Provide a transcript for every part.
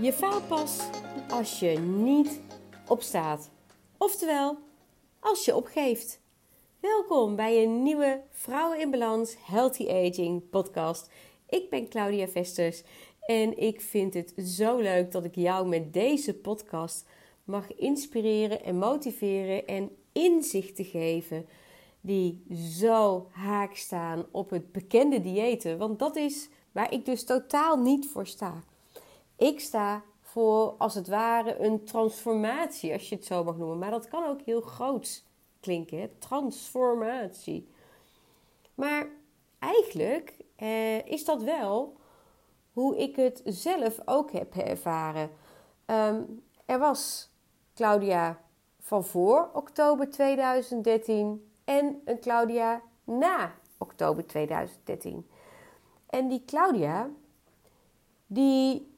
Je faalt pas als je niet opstaat. Oftewel, als je opgeeft. Welkom bij een nieuwe Vrouwen in Balans Healthy Aging podcast. Ik ben Claudia Vesters en ik vind het zo leuk dat ik jou met deze podcast mag inspireren en motiveren en inzichten geven die zo haak staan op het bekende diëten. Want dat is waar ik dus totaal niet voor sta. Ik sta voor als het ware een transformatie, als je het zo mag noemen. Maar dat kan ook heel groot klinken, transformatie. Maar eigenlijk eh, is dat wel hoe ik het zelf ook heb ervaren. Ehm, er was Claudia van voor oktober 2013 en een Claudia na oktober 2013. En die Claudia, die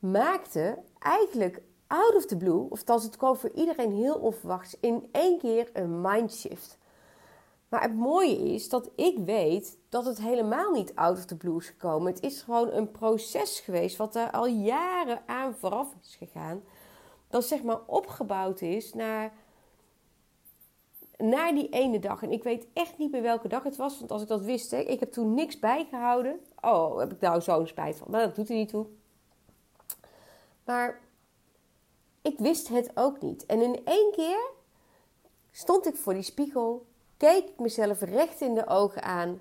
maakte eigenlijk out of the blue, of als het kwam voor iedereen heel onverwachts, in één keer een mindshift. Maar het mooie is dat ik weet dat het helemaal niet out of the blue is gekomen. Het is gewoon een proces geweest wat er al jaren aan vooraf is gegaan. Dat zeg maar opgebouwd is naar, naar die ene dag. En ik weet echt niet meer welke dag het was, want als ik dat wist, ik heb toen niks bijgehouden. Oh, heb ik nou zo'n spijt van. Maar dat doet er niet toe. Maar ik wist het ook niet. En in één keer stond ik voor die spiegel, keek ik mezelf recht in de ogen aan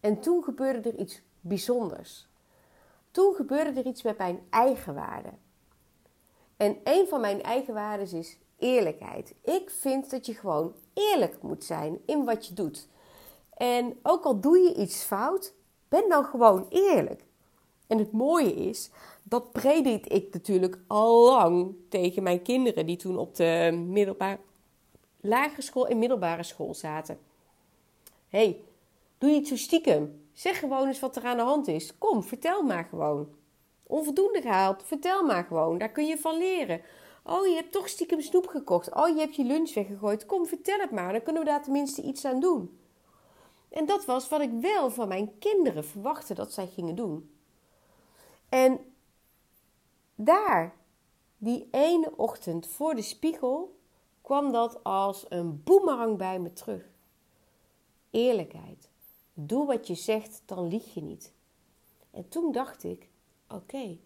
en toen gebeurde er iets bijzonders. Toen gebeurde er iets met mijn eigen waarde. En een van mijn eigen waarden is eerlijkheid. Ik vind dat je gewoon eerlijk moet zijn in wat je doet. En ook al doe je iets fout, ben dan gewoon eerlijk. En het mooie is, dat predik ik natuurlijk al lang tegen mijn kinderen die toen op de middelbare, lagere school en middelbare school zaten. hey, doe niet zo stiekem. Zeg gewoon eens wat er aan de hand is. Kom, vertel maar gewoon. Onvoldoende gehaald, vertel maar gewoon. Daar kun je van leren. Oh, je hebt toch stiekem snoep gekocht. Oh, je hebt je lunch weggegooid. Kom, vertel het maar. Dan kunnen we daar tenminste iets aan doen. En dat was wat ik wel van mijn kinderen verwachtte dat zij gingen doen. En daar, die ene ochtend voor de spiegel, kwam dat als een boemerang bij me terug. Eerlijkheid. Doe wat je zegt, dan lieg je niet. En toen dacht ik: oké,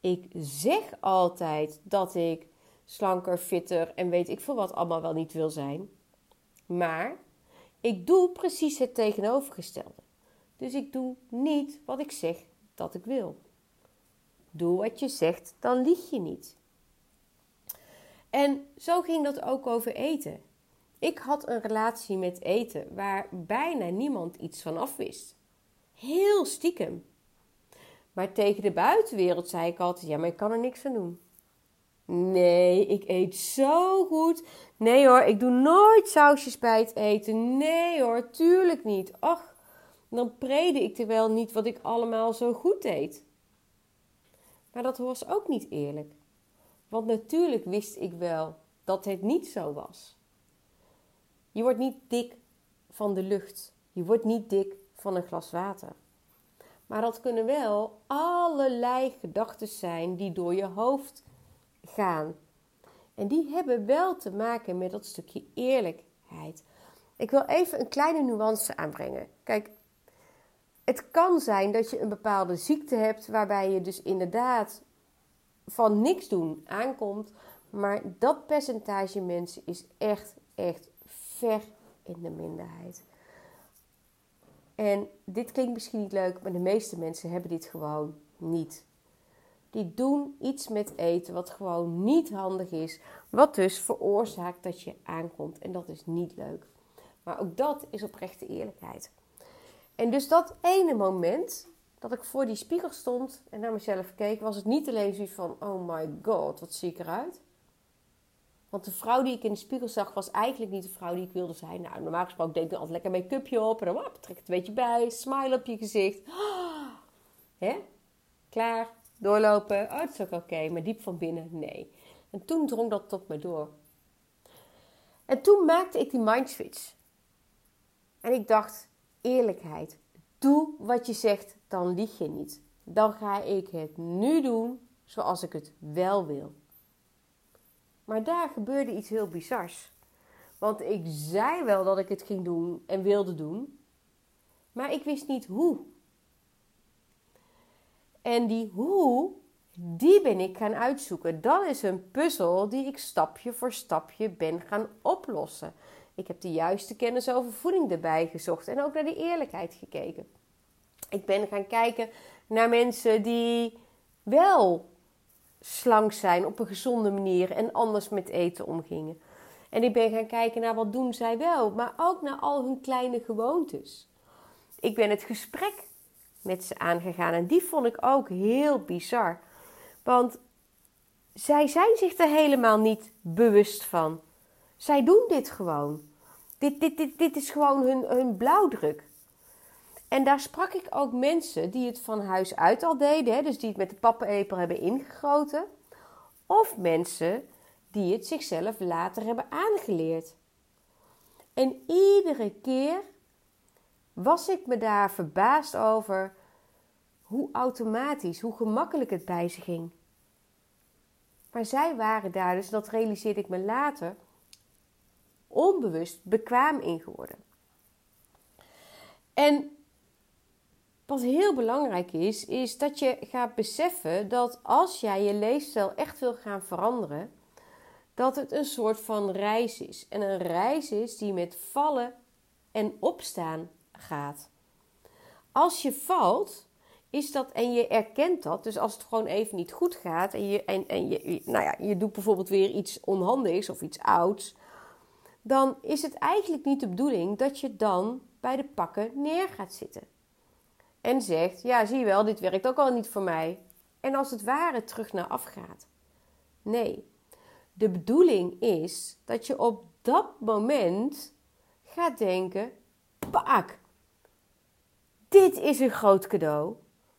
ik zeg altijd dat ik slanker, fitter en weet ik veel wat allemaal wel niet wil zijn. Maar ik doe precies het tegenovergestelde. Dus ik doe niet wat ik zeg dat ik wil. Doe wat je zegt, dan lieg je niet. En zo ging dat ook over eten. Ik had een relatie met eten waar bijna niemand iets van af wist. Heel stiekem. Maar tegen de buitenwereld zei ik altijd: ja, maar ik kan er niks aan doen. Nee, ik eet zo goed. Nee hoor, ik doe nooit sausjes bij het eten. Nee hoor, tuurlijk niet. Ach, dan prede ik er wel niet wat ik allemaal zo goed eet. Maar dat was ook niet eerlijk. Want natuurlijk wist ik wel dat het niet zo was. Je wordt niet dik van de lucht. Je wordt niet dik van een glas water. Maar dat kunnen wel allerlei gedachten zijn die door je hoofd gaan. En die hebben wel te maken met dat stukje eerlijkheid. Ik wil even een kleine nuance aanbrengen. Kijk, het kan zijn dat je een bepaalde ziekte hebt waarbij je dus inderdaad van niks doen aankomt. Maar dat percentage mensen is echt, echt ver in de minderheid. En dit klinkt misschien niet leuk, maar de meeste mensen hebben dit gewoon niet. Die doen iets met eten wat gewoon niet handig is, wat dus veroorzaakt dat je aankomt. En dat is niet leuk. Maar ook dat is oprechte eerlijkheid. En dus dat ene moment dat ik voor die spiegel stond en naar mezelf keek, was het niet alleen zoiets van: oh my god, wat zie ik eruit. Want de vrouw die ik in de spiegel zag, was eigenlijk niet de vrouw die ik wilde zijn. Nou, normaal gesproken deed ik altijd lekker make-upje op en dan wap, trek het een beetje bij, smile op je gezicht. Hè? Klaar, doorlopen, oh, het is ook oké, maar diep van binnen, nee. En toen drong dat tot me door. En toen maakte ik die mindswitch. En ik dacht, eerlijkheid. Doe wat je zegt, dan lieg je niet. Dan ga ik het nu doen zoals ik het wel wil. Maar daar gebeurde iets heel bizars. Want ik zei wel dat ik het ging doen en wilde doen, maar ik wist niet hoe. En die hoe, die ben ik gaan uitzoeken. Dat is een puzzel die ik stapje voor stapje ben gaan oplossen. Ik heb de juiste kennis over voeding erbij gezocht en ook naar de eerlijkheid gekeken. Ik ben gaan kijken naar mensen die wel slank zijn op een gezonde manier en anders met eten omgingen. En ik ben gaan kijken naar wat doen zij wel, maar ook naar al hun kleine gewoontes. Ik ben het gesprek met ze aangegaan en die vond ik ook heel bizar. Want zij zijn zich er helemaal niet bewust van. Zij doen dit gewoon. Dit, dit, dit, dit is gewoon hun, hun blauwdruk. En daar sprak ik ook mensen die het van huis uit al deden, hè, dus die het met de pappenepel hebben ingegoten. Of mensen die het zichzelf later hebben aangeleerd. En iedere keer was ik me daar verbaasd over hoe automatisch, hoe gemakkelijk het bij ze ging. Maar zij waren daar, dus dat realiseerde ik me later, onbewust bekwaam in geworden. En wat heel belangrijk is, is dat je gaat beseffen dat als jij je leefstijl echt wil gaan veranderen, dat het een soort van reis is. En een reis is die met vallen en opstaan gaat. Als je valt, is dat en je erkent dat. Dus als het gewoon even niet goed gaat en je, en, en je, nou ja, je doet bijvoorbeeld weer iets onhandigs of iets ouds, dan is het eigenlijk niet de bedoeling dat je dan bij de pakken neer gaat zitten. En zegt: Ja, zie je wel, dit werkt ook al niet voor mij. En als het ware terug naar af gaat. Nee, de bedoeling is dat je op dat moment gaat denken: Pak, dit is een groot cadeau.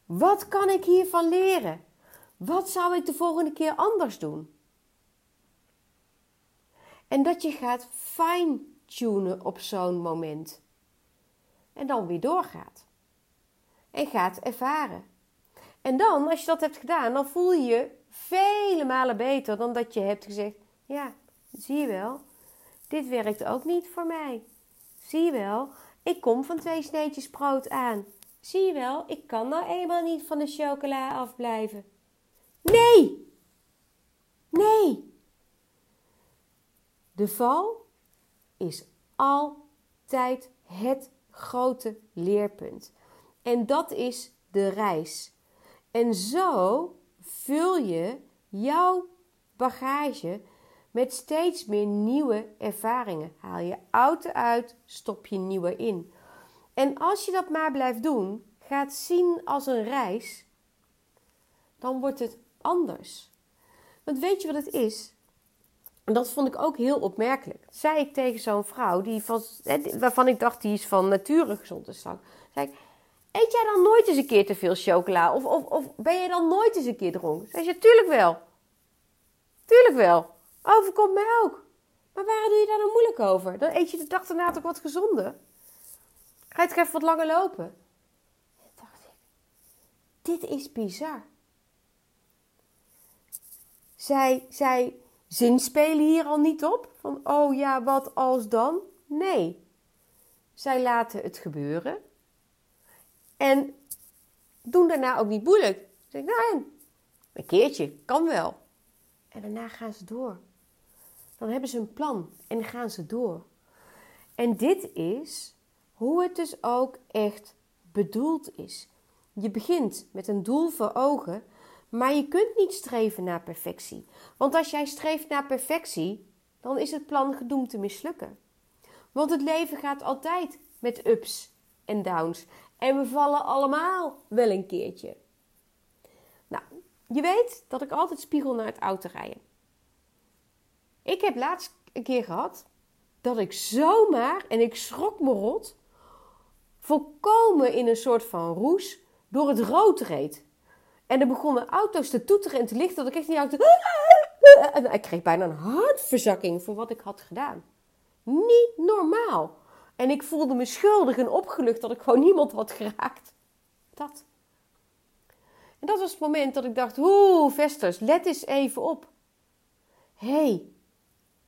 Wat kan ik hiervan leren? Wat zou ik de volgende keer anders doen? En dat je gaat fine-tunen op zo'n moment. En dan weer doorgaat. En gaat ervaren. En dan, als je dat hebt gedaan, dan voel je je vele malen beter dan dat je hebt gezegd: Ja, zie je wel, dit werkt ook niet voor mij. Zie je wel, ik kom van twee sneetjes brood aan. Zie je wel, ik kan nou eenmaal niet van de chocola afblijven. Nee! Nee! De val is altijd het grote leerpunt. En dat is de reis. En zo vul je jouw bagage met steeds meer nieuwe ervaringen. Haal je oude uit, stop je nieuwe in. En als je dat maar blijft doen, gaat zien als een reis, dan wordt het anders. Want weet je wat het is? En dat vond ik ook heel opmerkelijk. Zei ik tegen zo'n vrouw die van, waarvan ik dacht die is van nature gezond en. Zei ik, eet jij dan nooit eens een keer te veel chocola? Of, of, of ben je dan nooit eens een keer dronken? Zei ze, tuurlijk wel. Tuurlijk wel. Overkomt mij ook. Maar waarom doe je daar dan moeilijk over? Dan eet je de dag daarna toch wat gezonder. Ga je toch even wat langer lopen? En dacht ik, dit is bizar. Zij, zij zinspelen hier al niet op. Van, oh ja, wat als dan? Nee. Zij laten het gebeuren. En doen daarna ook niet moeilijk. Zeg ik, nou, een keertje, kan wel. En daarna gaan ze door. Dan hebben ze een plan en gaan ze door. En dit is hoe het dus ook echt bedoeld is. Je begint met een doel voor ogen, maar je kunt niet streven naar perfectie. Want als jij streeft naar perfectie, dan is het plan gedoemd te mislukken. Want het leven gaat altijd met ups en downs. En we vallen allemaal wel een keertje. Nou, je weet dat ik altijd spiegel naar het autorijden. Ik heb laatst een keer gehad dat ik zomaar, en ik schrok me rot, volkomen in een soort van roes door het rood reed. En er begonnen auto's te toeteren en te lichten dat ik echt niet auto... En ik kreeg bijna een hartverzakking voor wat ik had gedaan. Niet normaal. En ik voelde me schuldig en opgelucht dat ik gewoon niemand had geraakt. Dat. En dat was het moment dat ik dacht: oeh, Vesters, let eens even op. Hé, hey,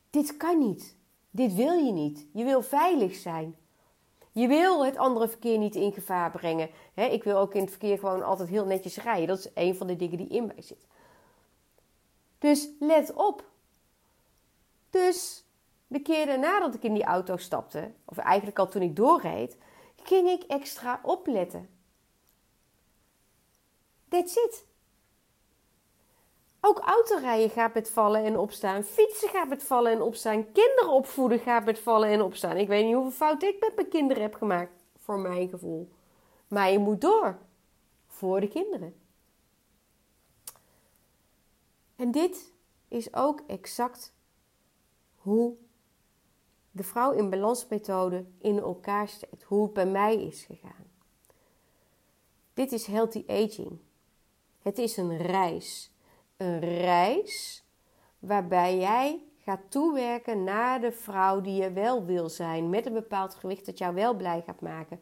dit kan niet. Dit wil je niet. Je wil veilig zijn. Je wil het andere verkeer niet in gevaar brengen. ik wil ook in het verkeer gewoon altijd heel netjes rijden. Dat is een van de dingen die in mij zit. Dus let op. Dus de keer daarna dat ik in die auto stapte, of eigenlijk al toen ik doorreed, ging ik extra opletten. That's it. Ook autorijden gaat met vallen en opstaan. Fietsen gaat met vallen en opstaan. Kinderen opvoeden gaat met vallen en opstaan. Ik weet niet hoeveel fouten ik met mijn kinderen heb gemaakt, voor mijn gevoel. Maar je moet door. Voor de kinderen. En dit is ook exact hoe de vrouw in balansmethode in elkaar steekt. Hoe het bij mij is gegaan. Dit is healthy aging. Het is een reis. Een reis waarbij jij gaat toewerken naar de vrouw die je wel wil zijn. Met een bepaald gewicht dat jou wel blij gaat maken.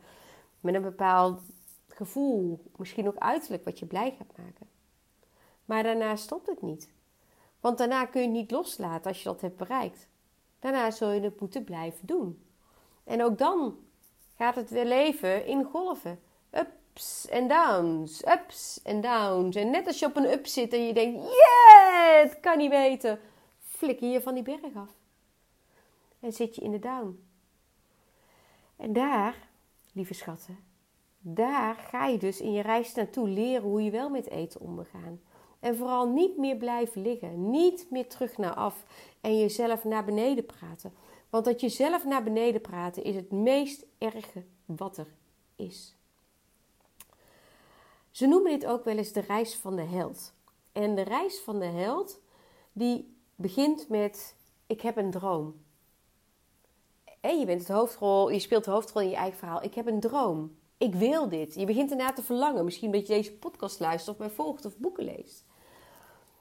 Met een bepaald gevoel, misschien ook uiterlijk wat je blij gaat maken. Maar daarna stopt het niet. Want daarna kun je het niet loslaten als je dat hebt bereikt. Daarna zul je het moeten blijven doen. En ook dan gaat het weer leven in golven. Ups en downs, ups en downs. En net als je op een up zit en je denkt, yeah, het kan niet weten, flikker je van die berg af. En zit je in de down. En daar, lieve schatten, daar ga je dus in je reis naartoe leren hoe je wel met eten omgaan. En vooral niet meer blijven liggen. Niet meer terug naar af en jezelf naar beneden praten. Want dat jezelf naar beneden praten is het meest erge wat er is. Ze noemen dit ook wel eens de reis van de held. En de reis van de held, die begint met: Ik heb een droom. En je bent het hoofdrol, je speelt de hoofdrol in je eigen verhaal. Ik heb een droom. Ik wil dit. Je begint ernaar te verlangen. Misschien dat je deze podcast luistert of mij volgt of boeken leest.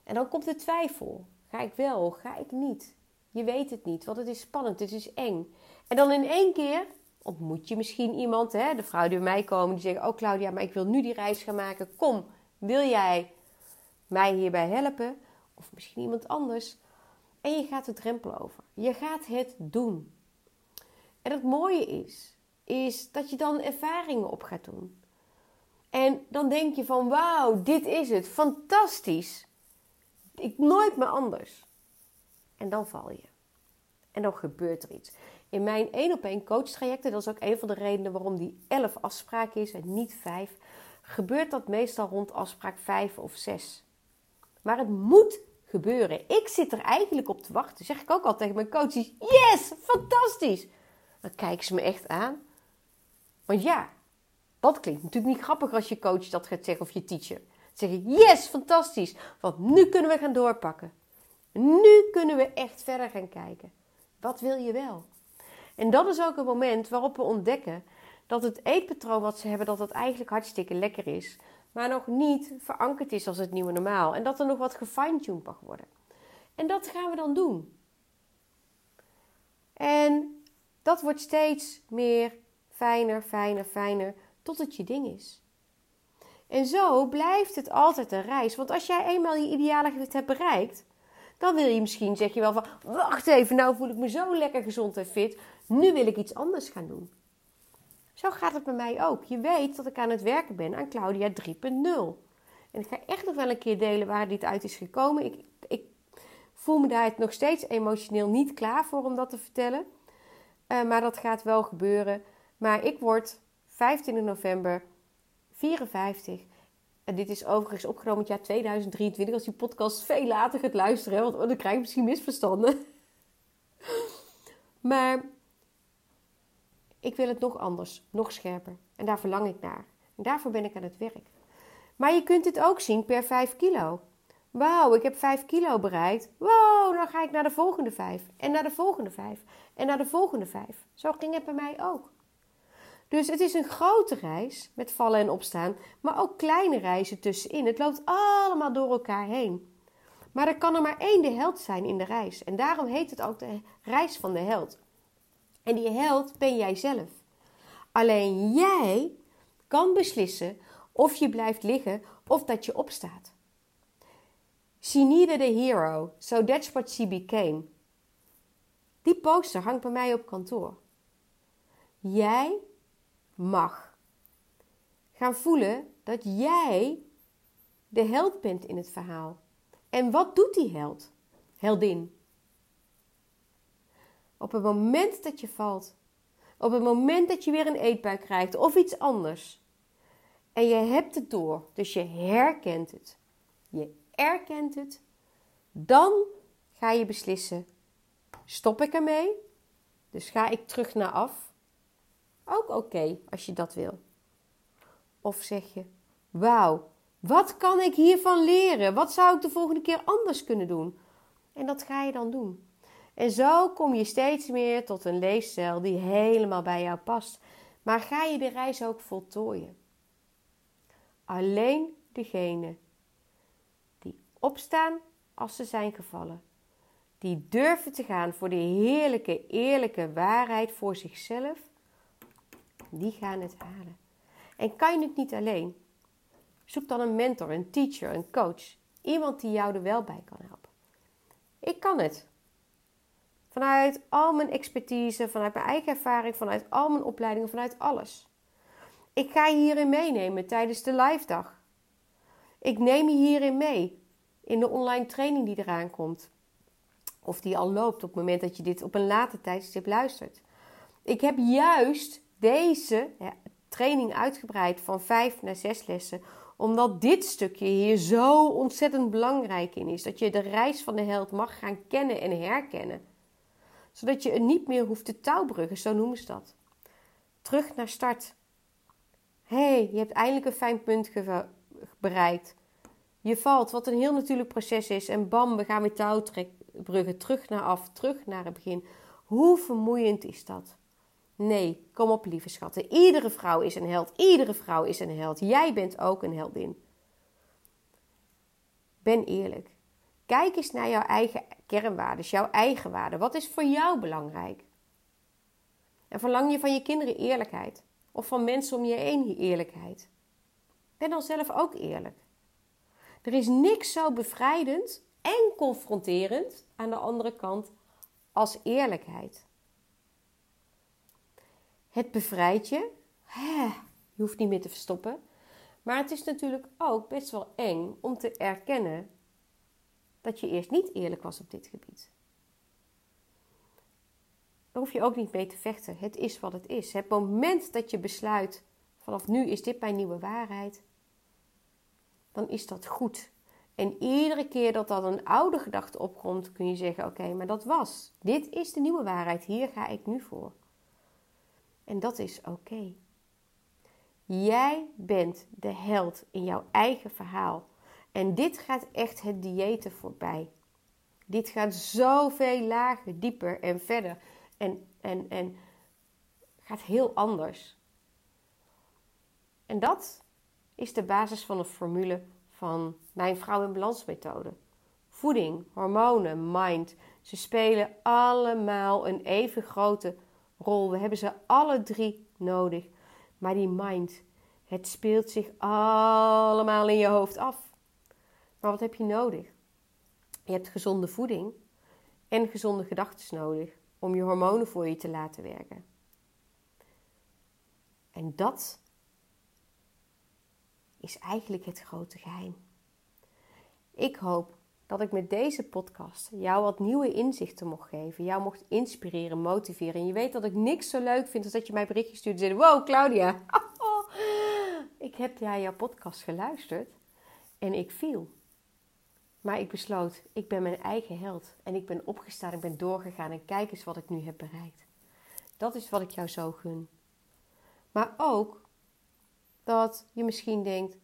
En dan komt de twijfel. Ga ik wel? Ga ik niet? Je weet het niet, want het is spannend, het is eng. En dan in één keer ontmoet je misschien iemand, hè, de vrouw die bij mij komen, die zeggen: Oh Claudia, maar ik wil nu die reis gaan maken. Kom, wil jij mij hierbij helpen? Of misschien iemand anders. En je gaat de drempel over. Je gaat het doen. En het mooie is, is dat je dan ervaringen op gaat doen. En dan denk je van wauw, dit is het, fantastisch. Ik nooit meer anders. En dan val je. En dan gebeurt er iets. In mijn één op één coach trajecten, dat is ook een van de redenen waarom die 11 afspraken is en niet 5, gebeurt dat meestal rond afspraak 5 of 6. Maar het moet gebeuren. Ik zit er eigenlijk op te wachten. Zeg ik ook al tegen mijn coaches: Yes, fantastisch! Dan kijken ze me echt aan. Want ja, dat klinkt natuurlijk niet grappig als je coach dat gaat zeggen of je teacher. Zeg ik: Yes, fantastisch! Want nu kunnen we gaan doorpakken. Nu kunnen we echt verder gaan kijken. Wat wil je wel? En dat is ook een moment waarop we ontdekken dat het eetpatroon wat ze hebben, dat dat eigenlijk hartstikke lekker is. Maar nog niet verankerd is als het nieuwe normaal. En dat er nog wat gefine-tuned mag worden. En dat gaan we dan doen. En dat wordt steeds meer fijner, fijner, fijner, tot het je ding is. En zo blijft het altijd een reis. Want als jij eenmaal je ideale gewicht hebt bereikt, dan wil je misschien, zeg je wel van, wacht even, nou voel ik me zo lekker gezond en fit. Nu wil ik iets anders gaan doen. Zo gaat het bij mij ook. Je weet dat ik aan het werken ben aan Claudia 3.0. En ik ga echt nog wel een keer delen waar dit uit is gekomen. Ik, ik voel me daar nog steeds emotioneel niet klaar voor om dat te vertellen. Uh, maar dat gaat wel gebeuren. Maar ik word 25 november 54. En dit is overigens opgenomen het jaar 2023. Als die podcast veel later gaat luisteren, want dan krijg je misschien misverstanden. maar ik wil het nog anders, nog scherper. En daar verlang ik naar. En daarvoor ben ik aan het werk. Maar je kunt dit ook zien per 5 kilo. Wauw, ik heb 5 kilo bereikt. Wow, dan ga ik naar de volgende 5. En naar de volgende 5. En naar de volgende 5. Zo ging het bij mij ook. Dus het is een grote reis met vallen en opstaan, maar ook kleine reizen tussenin. Het loopt allemaal door elkaar heen. Maar er kan er maar één de held zijn in de reis. En daarom heet het ook de reis van de held. En die held ben jij zelf. Alleen jij kan beslissen of je blijft liggen, of dat je opstaat. She needed a hero, so that's what she became. Die poster hangt bij mij op kantoor. Jij mag gaan voelen dat jij de held bent in het verhaal. En wat doet die held? Heldin. Op het moment dat je valt, op het moment dat je weer een eetbuik krijgt of iets anders, en je hebt het door, dus je herkent het, je erkent het, dan ga je beslissen: stop ik ermee? Dus ga ik terug naar af? Ook oké als je dat wil. Of zeg je: wauw, wat kan ik hiervan leren? Wat zou ik de volgende keer anders kunnen doen? En dat ga je dan doen. En zo kom je steeds meer tot een leefstijl die helemaal bij jou past. Maar ga je de reis ook voltooien? Alleen degene die opstaan als ze zijn gevallen, die durven te gaan voor de heerlijke, eerlijke waarheid voor zichzelf, die gaan het halen. En kan je het niet alleen? Zoek dan een mentor, een teacher, een coach. Iemand die jou er wel bij kan helpen. Ik kan het. Vanuit al mijn expertise, vanuit mijn eigen ervaring, vanuit al mijn opleidingen, vanuit alles. Ik ga je hierin meenemen tijdens de live dag. Ik neem je hierin mee in de online training die eraan komt. Of die al loopt op het moment dat je dit op een later tijdstip luistert. Ik heb juist deze training uitgebreid van vijf naar zes lessen omdat dit stukje hier zo ontzettend belangrijk in is. Dat je de reis van de held mag gaan kennen en herkennen. Zodat je niet meer hoeft te touwbruggen, zo noemen ze dat. Terug naar start. Hey, je hebt eindelijk een fijn punt bereikt. Je valt, wat een heel natuurlijk proces is. En bam, we gaan weer touwbruggen. Terug naar af, terug naar het begin. Hoe vermoeiend is dat? Nee, kom op lieve schatten. Iedere vrouw is een held. Iedere vrouw is een held. Jij bent ook een heldin. Ben eerlijk. Kijk eens naar jouw eigen kernwaarden, jouw eigen waarden. Wat is voor jou belangrijk? En verlang je van je kinderen eerlijkheid? Of van mensen om je heen eerlijkheid? Ben dan zelf ook eerlijk. Er is niks zo bevrijdend en confronterend aan de andere kant als eerlijkheid. Het bevrijdt je. Je hoeft niet meer te verstoppen. Maar het is natuurlijk ook best wel eng om te erkennen dat je eerst niet eerlijk was op dit gebied. Daar hoef je ook niet mee te vechten. Het is wat het is. Het moment dat je besluit, vanaf nu is dit mijn nieuwe waarheid, dan is dat goed. En iedere keer dat dat een oude gedachte opkomt, kun je zeggen: Oké, maar dat was. Dit is de nieuwe waarheid. Hier ga ik nu voor. En dat is oké. Jij bent de held in jouw eigen verhaal. En dit gaat echt het diëten voorbij. Dit gaat zoveel lager, dieper en verder. En, en, en gaat heel anders. En dat is de basis van de formule van mijn vrouw in balans methode. Voeding, hormonen, mind. Ze spelen allemaal een even grote rol. We hebben ze alle drie nodig. Maar die mind, het speelt zich allemaal in je hoofd af. Maar wat heb je nodig? Je hebt gezonde voeding en gezonde gedachten nodig om je hormonen voor je te laten werken. En dat is eigenlijk het grote geheim. Ik hoop dat ik met deze podcast jou wat nieuwe inzichten mocht geven. Jou mocht inspireren, motiveren. En je weet dat ik niks zo leuk vind als dat je mij berichtje stuurt en zegt: Wow, Claudia, ik heb naar jouw podcast geluisterd en ik viel. Maar ik besloot, ik ben mijn eigen held. En ik ben opgestaan, ik ben doorgegaan en kijk eens wat ik nu heb bereikt. Dat is wat ik jou zo gun. Maar ook dat je misschien denkt,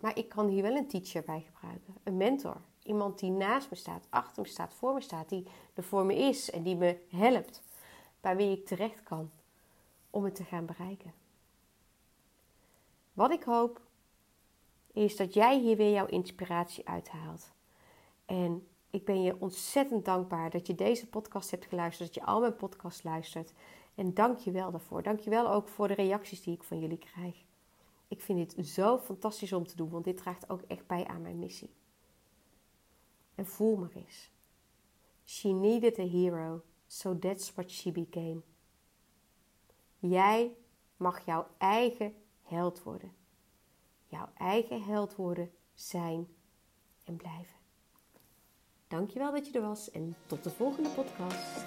maar ik kan hier wel een teacher bij gebruiken, een mentor. Iemand die naast me staat, achter me staat, voor me staat, die er voor me is en die me helpt. Bij wie ik terecht kan om het te gaan bereiken. Wat ik hoop is dat jij hier weer jouw inspiratie uithaalt. En ik ben je ontzettend dankbaar dat je deze podcast hebt geluisterd, dat je al mijn podcasts luistert. En dank je wel daarvoor. Dank je wel ook voor de reacties die ik van jullie krijg. Ik vind dit zo fantastisch om te doen, want dit draagt ook echt bij aan mijn missie. En voel maar eens. She needed a hero, so that's what she became. Jij mag jouw eigen held worden. Jouw eigen held worden, zijn en blijven. Dankjewel dat je er was en tot de volgende podcast.